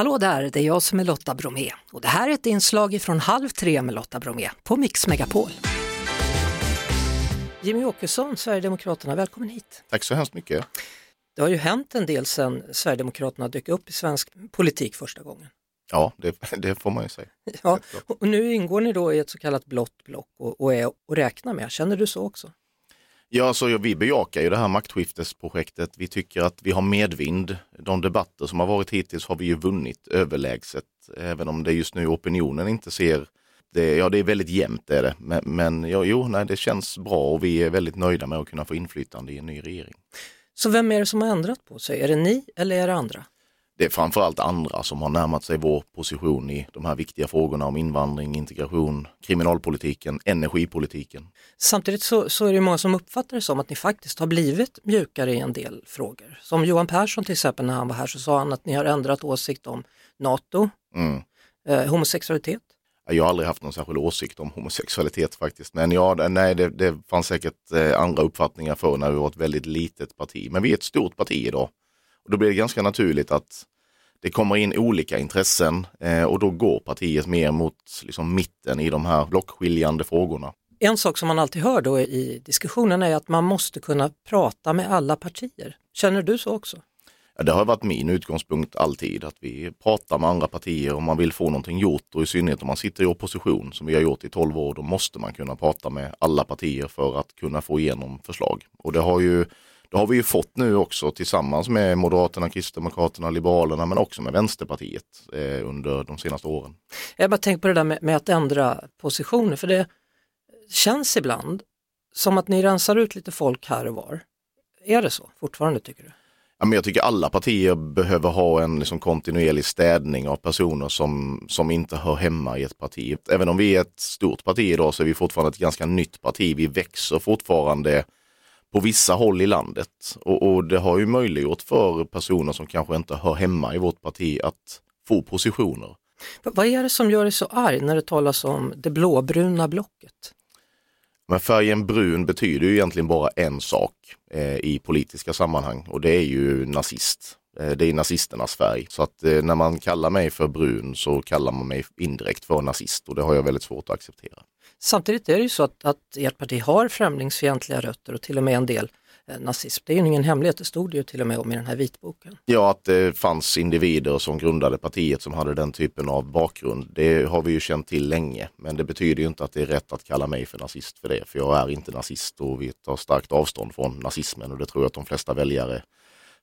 Hallå där, det är jag som är Lotta Bromé och det här är ett inslag från Halv tre med Lotta Bromé på Mix Megapol. Jimmy Åkesson, Sverigedemokraterna, välkommen hit. Tack så hemskt mycket. Det har ju hänt en del sedan Sverigedemokraterna dök upp i svensk politik första gången. Ja, det, det får man ju säga. Ja, och nu ingår ni då i ett så kallat blått block och, och är att räkna med. Känner du så också? Ja, alltså, vi bejakar ju det här maktskiftesprojektet. Vi tycker att vi har medvind. De debatter som har varit hittills har vi ju vunnit överlägset, även om det just nu opinionen inte ser det, ja, det är väldigt jämnt är det. Men, men ja, jo, nej, det känns bra och vi är väldigt nöjda med att kunna få inflytande i en ny regering. Så vem är det som har ändrat på sig? Är det ni eller är det andra? Det är framförallt andra som har närmat sig vår position i de här viktiga frågorna om invandring, integration, kriminalpolitiken, energipolitiken. Samtidigt så, så är det många som uppfattar det som att ni faktiskt har blivit mjukare i en del frågor. Som Johan Persson till exempel när han var här så sa han att ni har ändrat åsikt om NATO, Mm. eh, homosexualitet. Jag har aldrig haft någon särskild åsikt om homosexualitet faktiskt. Men ja, nej, det, det fanns säkert eh, andra uppfattningar för när vi var ett väldigt litet parti. Men vi är ett stort parti idag. Då blir det ganska naturligt att det kommer in olika intressen eh, och då går partiet mer mot liksom, mitten i de här blockskiljande frågorna. En sak som man alltid hör då i diskussionen är att man måste kunna prata med alla partier. Känner du så också? Ja, det har varit min utgångspunkt alltid, att vi pratar med andra partier om man vill få någonting gjort och i synnerhet om man sitter i opposition som vi har gjort i 12 år, då måste man kunna prata med alla partier för att kunna få igenom förslag. Och det har ju det har vi ju fått nu också tillsammans med Moderaterna, Kristdemokraterna, Liberalerna men också med Vänsterpartiet eh, under de senaste åren. Jag har bara tänkt på det där med, med att ändra positioner, för det känns ibland som att ni rensar ut lite folk här och var. Är det så fortfarande tycker du? Ja, men jag tycker alla partier behöver ha en liksom kontinuerlig städning av personer som, som inte hör hemma i ett parti. Även om vi är ett stort parti idag så är vi fortfarande ett ganska nytt parti. Vi växer fortfarande på vissa håll i landet och, och det har ju möjliggjort för personer som kanske inte hör hemma i vårt parti att få positioner. Vad är det som gör dig så arg när det talas om det blåbruna blocket? Men färgen brun betyder ju egentligen bara en sak eh, i politiska sammanhang och det är ju nazist. Eh, det är nazisternas färg. Så att eh, när man kallar mig för brun så kallar man mig indirekt för nazist och det har jag väldigt svårt att acceptera. Samtidigt är det ju så att, att ert parti har främlingsfientliga rötter och till och med en del eh, nazism. Det är ju ingen hemlighet, det stod det ju till och med om i den här vitboken. Ja, att det fanns individer som grundade partiet som hade den typen av bakgrund, det har vi ju känt till länge. Men det betyder ju inte att det är rätt att kalla mig för nazist för det, för jag är inte nazist och vi tar starkt avstånd från nazismen och det tror jag att de flesta väljare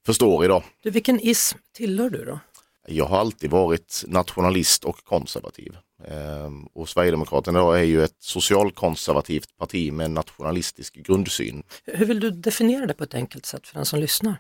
förstår idag. Du, vilken ism tillhör du då? Jag har alltid varit nationalist och konservativ. Ehm, och Sverigedemokraterna är ju ett socialkonservativt parti med nationalistisk grundsyn. Hur vill du definiera det på ett enkelt sätt för den som lyssnar?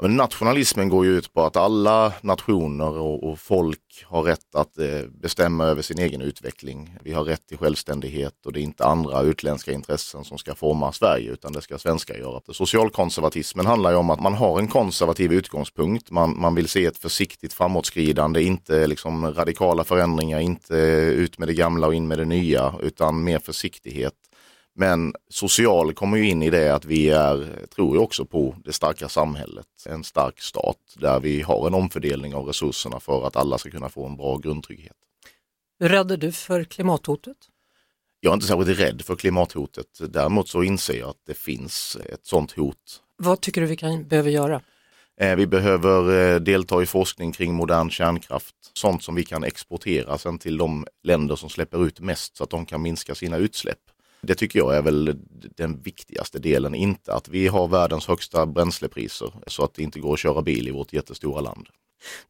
Men nationalismen går ju ut på att alla nationer och, och folk har rätt att eh, bestämma över sin egen utveckling. Vi har rätt till självständighet och det är inte andra utländska intressen som ska forma Sverige utan det ska svenskar göra. Socialkonservatismen handlar ju om att man har en konservativ utgångspunkt. Man, man vill se ett försiktigt framåtskridande, inte liksom radikala förändringar, inte ut med det gamla och in med det nya utan mer försiktighet. Men social kommer ju in i det att vi är, tror jag också på det starka samhället. En stark stat där vi har en omfördelning av resurserna för att alla ska kunna få en bra grundtrygghet. Hur rädd är du för klimathotet? Jag är inte särskilt rädd för klimathotet. Däremot så inser jag att det finns ett sådant hot. Vad tycker du vi kan, behöver göra? Eh, Vi behöver eh, delta i forskning kring modern kärnkraft. Sånt som vi kan exportera sen till de länder som släpper ut mest så att de kan minska sina utsläpp. Det tycker jag är väl den viktigaste delen, inte att vi har världens högsta bränslepriser så att det inte går att köra bil i vårt jättestora land.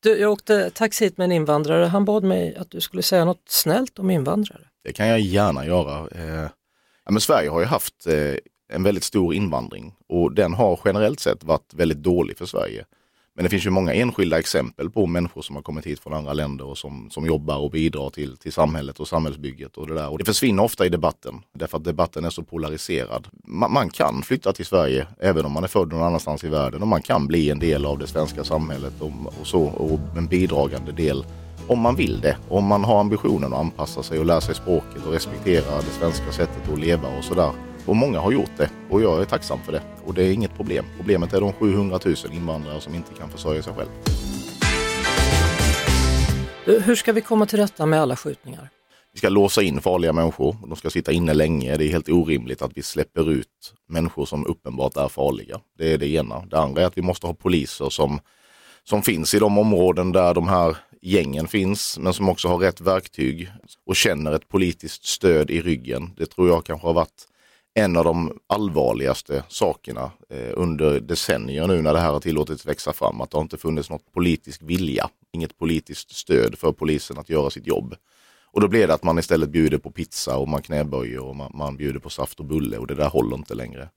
Du, jag åkte taxi hit med en invandrare. Han bad mig att du skulle säga något snällt om invandrare. Det kan jag gärna göra. Eh, ja, men Sverige har ju haft eh, en väldigt stor invandring och den har generellt sett varit väldigt dålig för Sverige. Men det finns ju många enskilda exempel på människor som har kommit hit från andra länder och som, som jobbar och bidrar till, till samhället och samhällsbygget och det där. Och det försvinner ofta i debatten därför att debatten är så polariserad. Man, man kan flytta till Sverige även om man är född någon annanstans i världen och man kan bli en del av det svenska samhället och, och så och en bidragande del om man vill det. Om man har ambitionen att anpassa sig och lära sig språket och respektera det svenska sättet att leva och sådär. Och många har gjort det och jag är tacksam för det. Och det är inget problem. Problemet är de 700 000 invandrare som inte kan försörja sig själv. Hur ska vi komma till rätta med alla skjutningar? Vi ska låsa in farliga människor. De ska sitta inne länge. Det är helt orimligt att vi släpper ut människor som uppenbart är farliga. Det är det ena. Det andra är att vi måste ha poliser som, som finns i de områden där de här gängen finns, men som också har rätt verktyg och känner ett politiskt stöd i ryggen. Det tror jag kanske har varit en av de allvarligaste sakerna eh, under decennier nu när det här har tillåtits växa fram. Att det har inte funnits något politisk vilja, inget politiskt stöd för polisen att göra sitt jobb. Och då blir det att man istället bjuder på pizza och man knäböjer och man, man bjuder på saft och bulle och det där håller inte längre.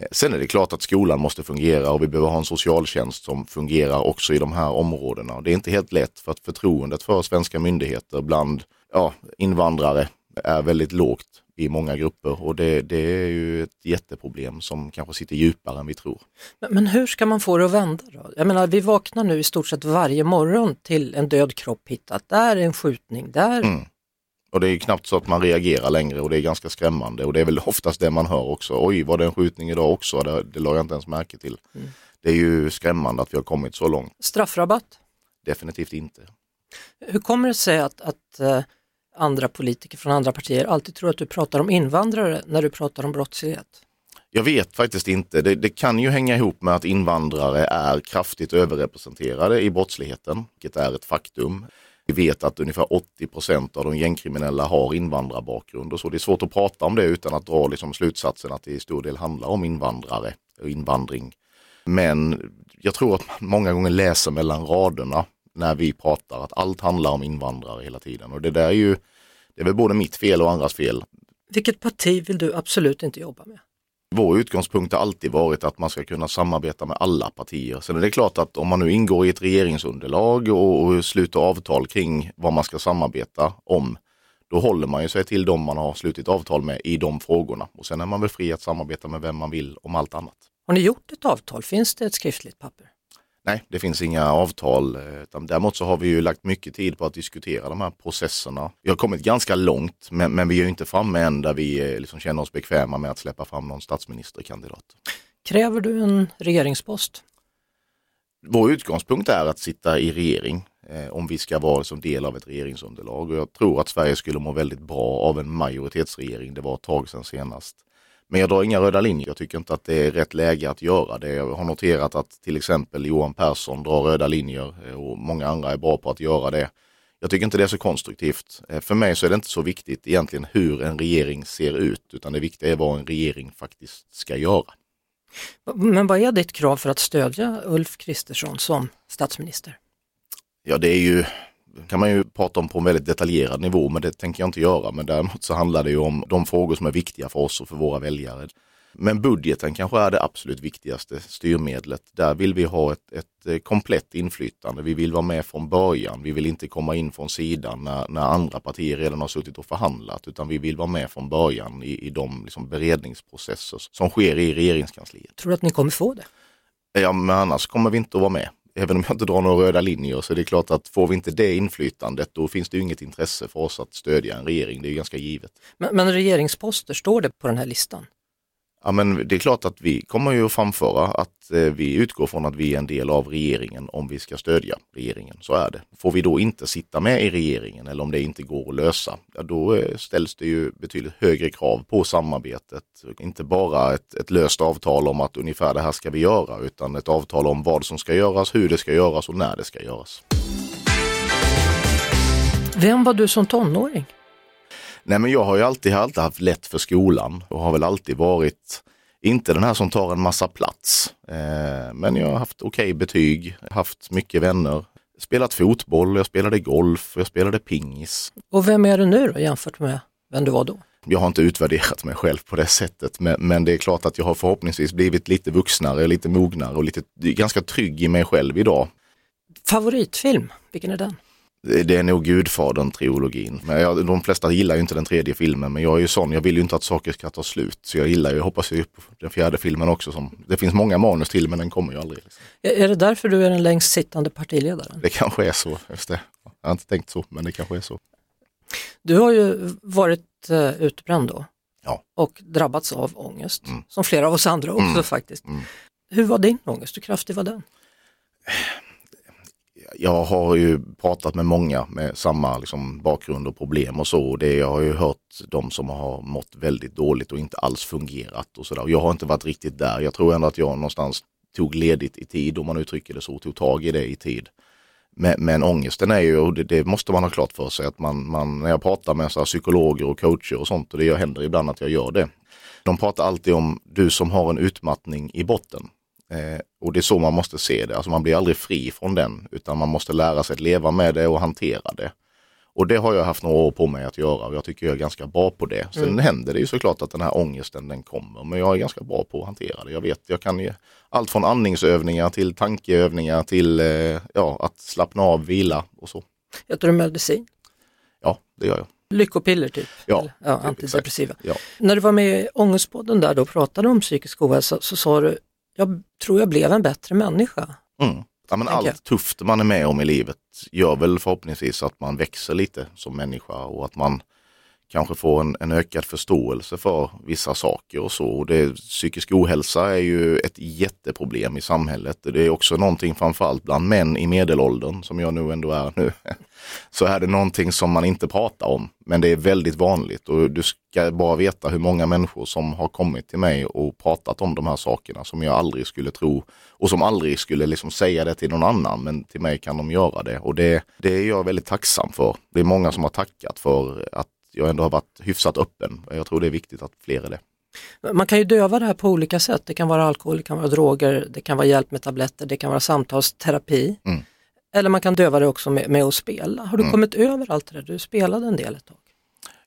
Eh, sen är det klart att skolan måste fungera och vi behöver ha en socialtjänst som fungerar också i de här områdena. Det är inte helt lätt för att förtroendet för svenska myndigheter bland ja, invandrare är väldigt lågt i många grupper och det, det, är ju ett jätteproblem som kanske sitter djupare än vi tror. Men, men, hur ska man få det att vända då? Jag menar, vi vaknar nu i stort sett varje morgon till en död kropp hittat. Där är en skjutning, där mm. Och det är knappt så att man reagerar längre och det är ganska skrämmande och det är väl oftast det man hör också. Oj, var det en skjutning idag också? Det, det la jag inte ens märke till. Mm. Det är ju skrämmande att vi har kommit så långt. Straffrabatt? Definitivt inte. Hur kommer det sig att, att uh, andra politiker från andra partier alltid tror att du pratar om invandrare när du pratar om brottslighet? Jag vet faktiskt inte. Det, det, kan ju hänga ihop med att invandrare är kraftigt överrepresenterade i brottsligheten, vilket är ett faktum. Vi vet att ungefär 80 procent av de gängkriminella har invandrarbakgrund och så. Det är svårt att prata om det utan att dra liksom slutsatsen att det i stor del handlar om invandrare och invandring. Men jag tror att man många gånger läser mellan raderna när vi pratar att allt handlar om invandrare hela tiden och det där är ju, det är väl både mitt fel och andras fel. Vilket parti vill du absolut inte jobba med? Vår utgångspunkt har alltid varit att man ska kunna samarbeta med alla partier. Sen är det klart att om man nu ingår i ett regeringsunderlag och, och sluter avtal kring vad man ska samarbeta om, då håller man ju sig till de man har slutit avtal med i de frågorna. Och sen är man väl fri att samarbeta med vem man vill om allt annat. Har ni gjort ett avtal? Finns det ett skriftligt papper? Nej, det finns inga avtal. Eh, utan däremot så har vi ju lagt mycket tid på att diskutera de här processerna. Vi har kommit ganska långt, men, men vi är inte framme än där vi eh, liksom känner oss bekväma med att släppa fram någon statsministerkandidat. Kräver du en regeringspost? Vår utgångspunkt är att sitta i regering eh, om vi ska vara som del av ett regeringsunderlag. Och jag tror att Sverige skulle må väldigt bra av en majoritetsregering. Det var ett tag sedan senast. Men jag drar inga röda linjer. Jag tycker inte att det är rätt läge att göra det. Jag har noterat att till exempel Johan Persson drar röda linjer eh, och många andra är bra på att göra det. Jag tycker inte det är så konstruktivt. Eh, för mig så är det inte så viktigt egentligen hur en regering ser ut, utan det viktiga är vad en regering faktiskt ska göra. Men vad är ditt krav för att stödja Ulf Kristersson som statsminister? Ja, det är ju kan man ju prata om på en väldigt detaljerad nivå, men det tänker jag inte göra. Men däremot så handlar det ju om de frågor som är viktiga för oss och för våra väljare. Men budgeten kanske är det absolut viktigaste styrmedlet. Där vill vi ha ett, ett eh, komplett inflytande. Vi vill vara med från början. Vi vill inte komma in från sidan när, när andra partier redan har suttit och förhandlat, utan vi vill vara med från början i, i de liksom beredningsprocesser som sker i regeringskansliet. Tror du att ni kommer få det? Ja, men annars kommer vi inte att vara med även om jag inte drar några röda linjer så är det klart att får vi inte det inflytandet då finns det ju inget intresse för oss att stödja en regering. Det är ju ganska givet. Men, men regeringsposter, står det på den här listan? Ja men det är klart att vi kommer ju att framföra att eh, vi utgår från att vi är en del av regeringen om vi ska stödja regeringen. Så är det. Får vi då inte sitta med i regeringen eller om det inte går att lösa, ja, då eh, ställs det ju betydligt högre krav på samarbetet. Inte bara ett, ett löst avtal om att ungefär det här ska vi göra, utan ett avtal om vad som ska göras, hur det ska göras och när det ska göras. Vem var du som tonåring? Nej men jag har ju alltid, alltid haft lätt för skolan och har väl alltid varit, inte den här som tar en massa plats. Eh, men jag har haft okej okay betyg, haft mycket vänner, spelat fotboll, jag spelade golf, jag spelade pingis. Och vem är du nu då jämfört med vem du var då? Jag har inte utvärderat mig själv på det sättet, men, men, det är klart att jag har förhoppningsvis blivit lite vuxnare, lite mognare och lite ganska trygg i mig själv idag. Favoritfilm, vilken är den? Det är nog Gudfadern-trilogin. Men jag, de flesta gillar ju inte den tredje filmen, men jag är ju sån, jag vill ju inte att saker ska ta slut. Så jag gillar ju, jag hoppas ju på den fjärde filmen också. Som, det finns många manus till, men den kommer ju aldrig. Liksom. Är det därför du är den längst sittande partiledaren? Det kanske är så, just det. Jag har inte tänkt så, men det kanske är så. Du har ju varit uh, utbränd då ja. och drabbats av ångest, mm. som flera av oss andra också mm. faktiskt. Mm. Hur var din ångest? Hur kraftig var den? Jag har ju pratat med många med samma liksom, bakgrund och problem och så. Och det, jag har ju hört de som har mått väldigt dåligt och inte alls fungerat och sådär. Jag har inte varit riktigt där. Jag tror ändå att jag någonstans tog ledigt i tid, om man uttrycker det så, tog tag i det i tid. Men, men ångesten är ju, och det, det, måste man ha klart för sig, att man, man när jag pratar med så psykologer och coacher och sånt, och det händer ibland att jag gör det. De pratar alltid om du som har en utmattning i botten. Eh, och det är så man måste se det, alltså man blir aldrig fri från den, utan man måste lära sig att leva med det och hantera det. Och det har jag haft några år på mig att göra och jag tycker jag är ganska bra på det. Sen mm. händer det ju såklart att den här ångesten den kommer, men jag är ganska bra på att hantera det. Jag vet, jag kan ju allt från andningsövningar till tankeövningar till eh, ja, att slappna av, vila och så. Äter du medicin? Ja, det gör jag. Lyckopiller typ? Ja, ja antidepressiva. Ja. När du var med i Ångestpodden där och pratade om psykisk ohälsa så sa du, jag tror jag blev en bättre människa. Mm. Ja, men allt tufft man är med om i livet gör väl förhoppningsvis att man växer lite som människa och att man kanske får en, en ökad förståelse för vissa saker och så. Och det, psykisk ohälsa är ju ett jätteproblem i samhället. Det är också någonting framförallt bland män i medelåldern som jag nu ändå är nu. Så är det någonting som man inte pratar om. Men det är väldigt vanligt och du ska bara veta hur många människor som har kommit till mig och pratat om de här sakerna som jag aldrig skulle tro och som aldrig skulle liksom säga det till någon annan. Men till mig kan de göra det och det, det är jag väldigt tacksam för. Det är många som har tackat för att jag ändå har varit hyfsat öppen. Jag tror det är viktigt att fler är det. Man kan ju döva det här på olika sätt. Det kan vara alkohol, det kan vara droger, det kan vara hjälp med tabletter, det kan vara samtalsterapi. Mm. Eller man kan döva det också med, med att spela. Har du mm. kommit över allt det där? Du spelade en del ett tag.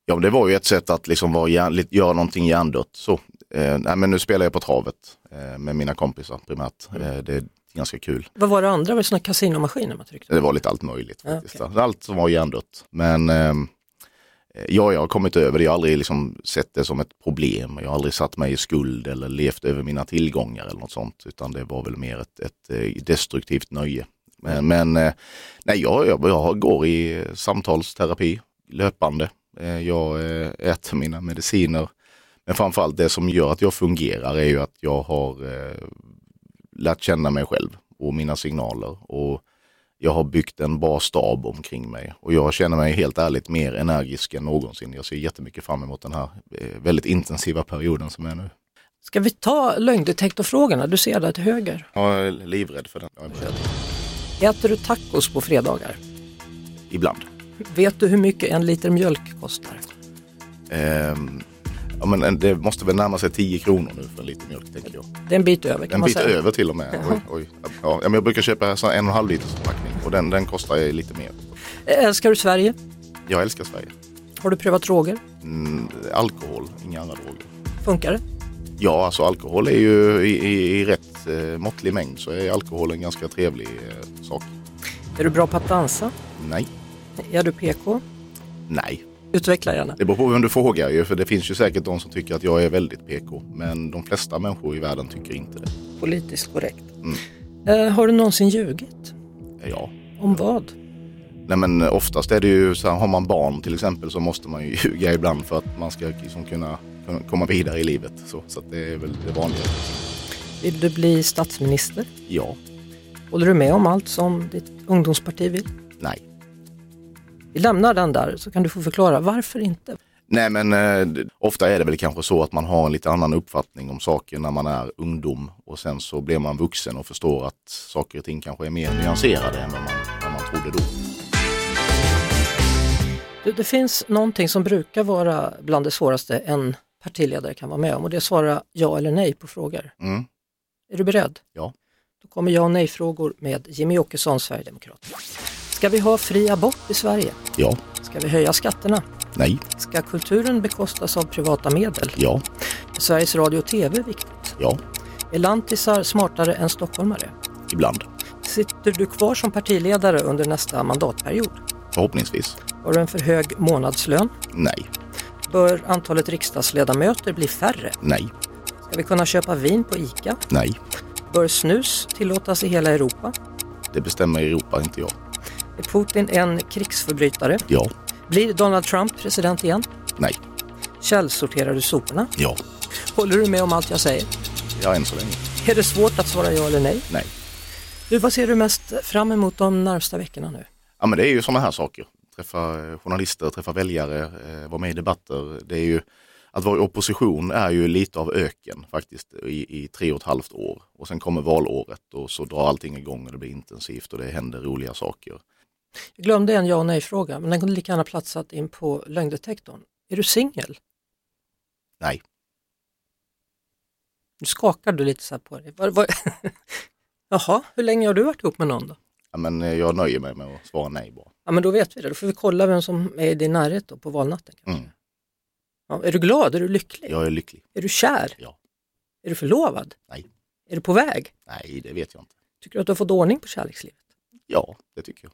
Ja, det var ju ett sätt att liksom vara hjärn, göra någonting hjärndött. Så, eh, nej, men nu spelar jag på travet eh, med mina kompisar primärt. Mm. Eh, det är ganska kul. Vad var det andra? Var det sådana kasinomaskiner man tryckte? Det var lite allt möjligt. faktiskt. Okay. Allt som var hjärndött. Men ehm, ja, jag har kommit över det. Jag har aldrig liksom sett det som ett problem. Jag har aldrig satt mig i skuld eller levt över mina tillgångar eller något sånt. Utan det var väl mer ett, ett eh, destruktivt nöje. Eh, men, men nej, jag, jag, jag går i samtalsterapi löpande. Jag äter mina mediciner. Men framförallt det som gör att jag fungerar är ju att jag har lärt känna mig själv och mina signaler. Och jag har byggt en bra stab omkring mig och jag känner mig helt ärligt mer energisk än någonsin. Jag ser jättemycket fram emot den här eh, väldigt intensiva perioden som är nu. Ska vi ta lögndetektorfrågorna? Du ser där till höger. Jag är livrädd för den. Äter du tacos på fredagar? Ibland. Vet du hur mycket en liter mjölk kostar? Um, Ja, men det måste väl närma sig 10 kronor nu för en liter mjölk tänker jag. Det är en bit över kan en man bit säga. över till och med. Oj, oj. Ja, men jag brukar köpa en och en halv liters förpackning och den, den kostar lite mer. Älskar du Sverige? Jag älskar Sverige. Har du prövat droger? Mm, alkohol, inga andra droger. Funkar det? Ja, alltså alkohol är ju i, i, i rätt eh, måttlig mängd så är alkohol en ganska trevlig eh, sak. Är du bra på att dansa? Nej. Är du PK? Nej. Utveckla gärna. Det beror på vem du frågar ju, för det finns ju säkert de som tycker att jag är väldigt PK. Men de flesta människor i världen tycker inte det. Politiskt korrekt. Mm. Eh, har du någonsin ljugit? Ja. Om vad? Nej men oftast är det ju så här, har man barn till exempel så måste man ju ljuga ibland för att man ska liksom kunna, komma vidare i livet. Så, så det är väl det vanliga. Vill du bli statsminister? Ja. Håller du med om allt som ditt ungdomsparti vill? Nej. Vi lämnar den där så kan du få förklara varför inte. Nej men eh, ofta är det väl kanske så att man har en lite annan uppfattning om saker när man är ungdom och sen så blir man vuxen och förstår att saker och ting kanske är mer nyanserade än vad man, vad man trodde då. Det, det finns någonting som brukar vara bland det svåraste en partiledare kan vara med om och det är att svara ja eller nej på frågor. Mm. Är du beredd? Ja. Då kommer ja och nej-frågor med Jimmy Åkesson, Sverigedemokrat. Ska vi ha fri abort i Sverige? Ja. Ska vi höja skatterna? Nej. Ska kulturen bekostas av privata medel? Ja. Är Sveriges Radio och TV viktigt? Ja. Är lantisar smartare än stockholmare? Ibland. Sitter du kvar som partiledare under nästa mandatperiod? Förhoppningsvis. Har du en för hög månadslön? Nej. Bör antalet riksdagsledamöter bli färre? Nej. Ska vi kunna köpa vin på ICA? Nej. Bör snus tillåtas i hela Europa? Det bestämmer Europa, inte jag. Är Putin en krigsförbrytare? Ja. Blir Donald Trump president igen? Nej. Källsorterar du soporna? Ja. Håller du med om allt jag säger? Ja, än så länge. Är det svårt att svara ja eller nej? Nej. Du, vad ser du mest fram emot de närmsta veckorna nu? Ja men det är ju sådana här saker. Träffa journalister, träffa väljare, eh, vara med i debatter. Det är ju, att vara i opposition är ju lite av öken faktiskt i, i tre och ett halvt år. Och sen kommer valåret och så drar allting igång och det blir intensivt och det händer roliga saker. Jag glömde en ja och nej-fråga, men den kunde lika gärna platsat in på lögndetektorn. Är du singel? Nej. Nu skakar du lite så här på dig. Var, var... Jaha, hur länge har du varit ihop med någon då? Ja, men eh, jag nöjer mig med att svara nej bara. Ja men då vet vi det, då får vi kolla vem som är i din närhet då, på valnatten. Kanske. Mm. Ja, är du glad? Är du lycklig? Jag är lycklig. Är du kär? Ja. Är du förlovad? Nej. Är du på väg? Nej, det vet jag inte. Tycker du att du har fått ordning på kärlekslivet? Ja, det tycker jag.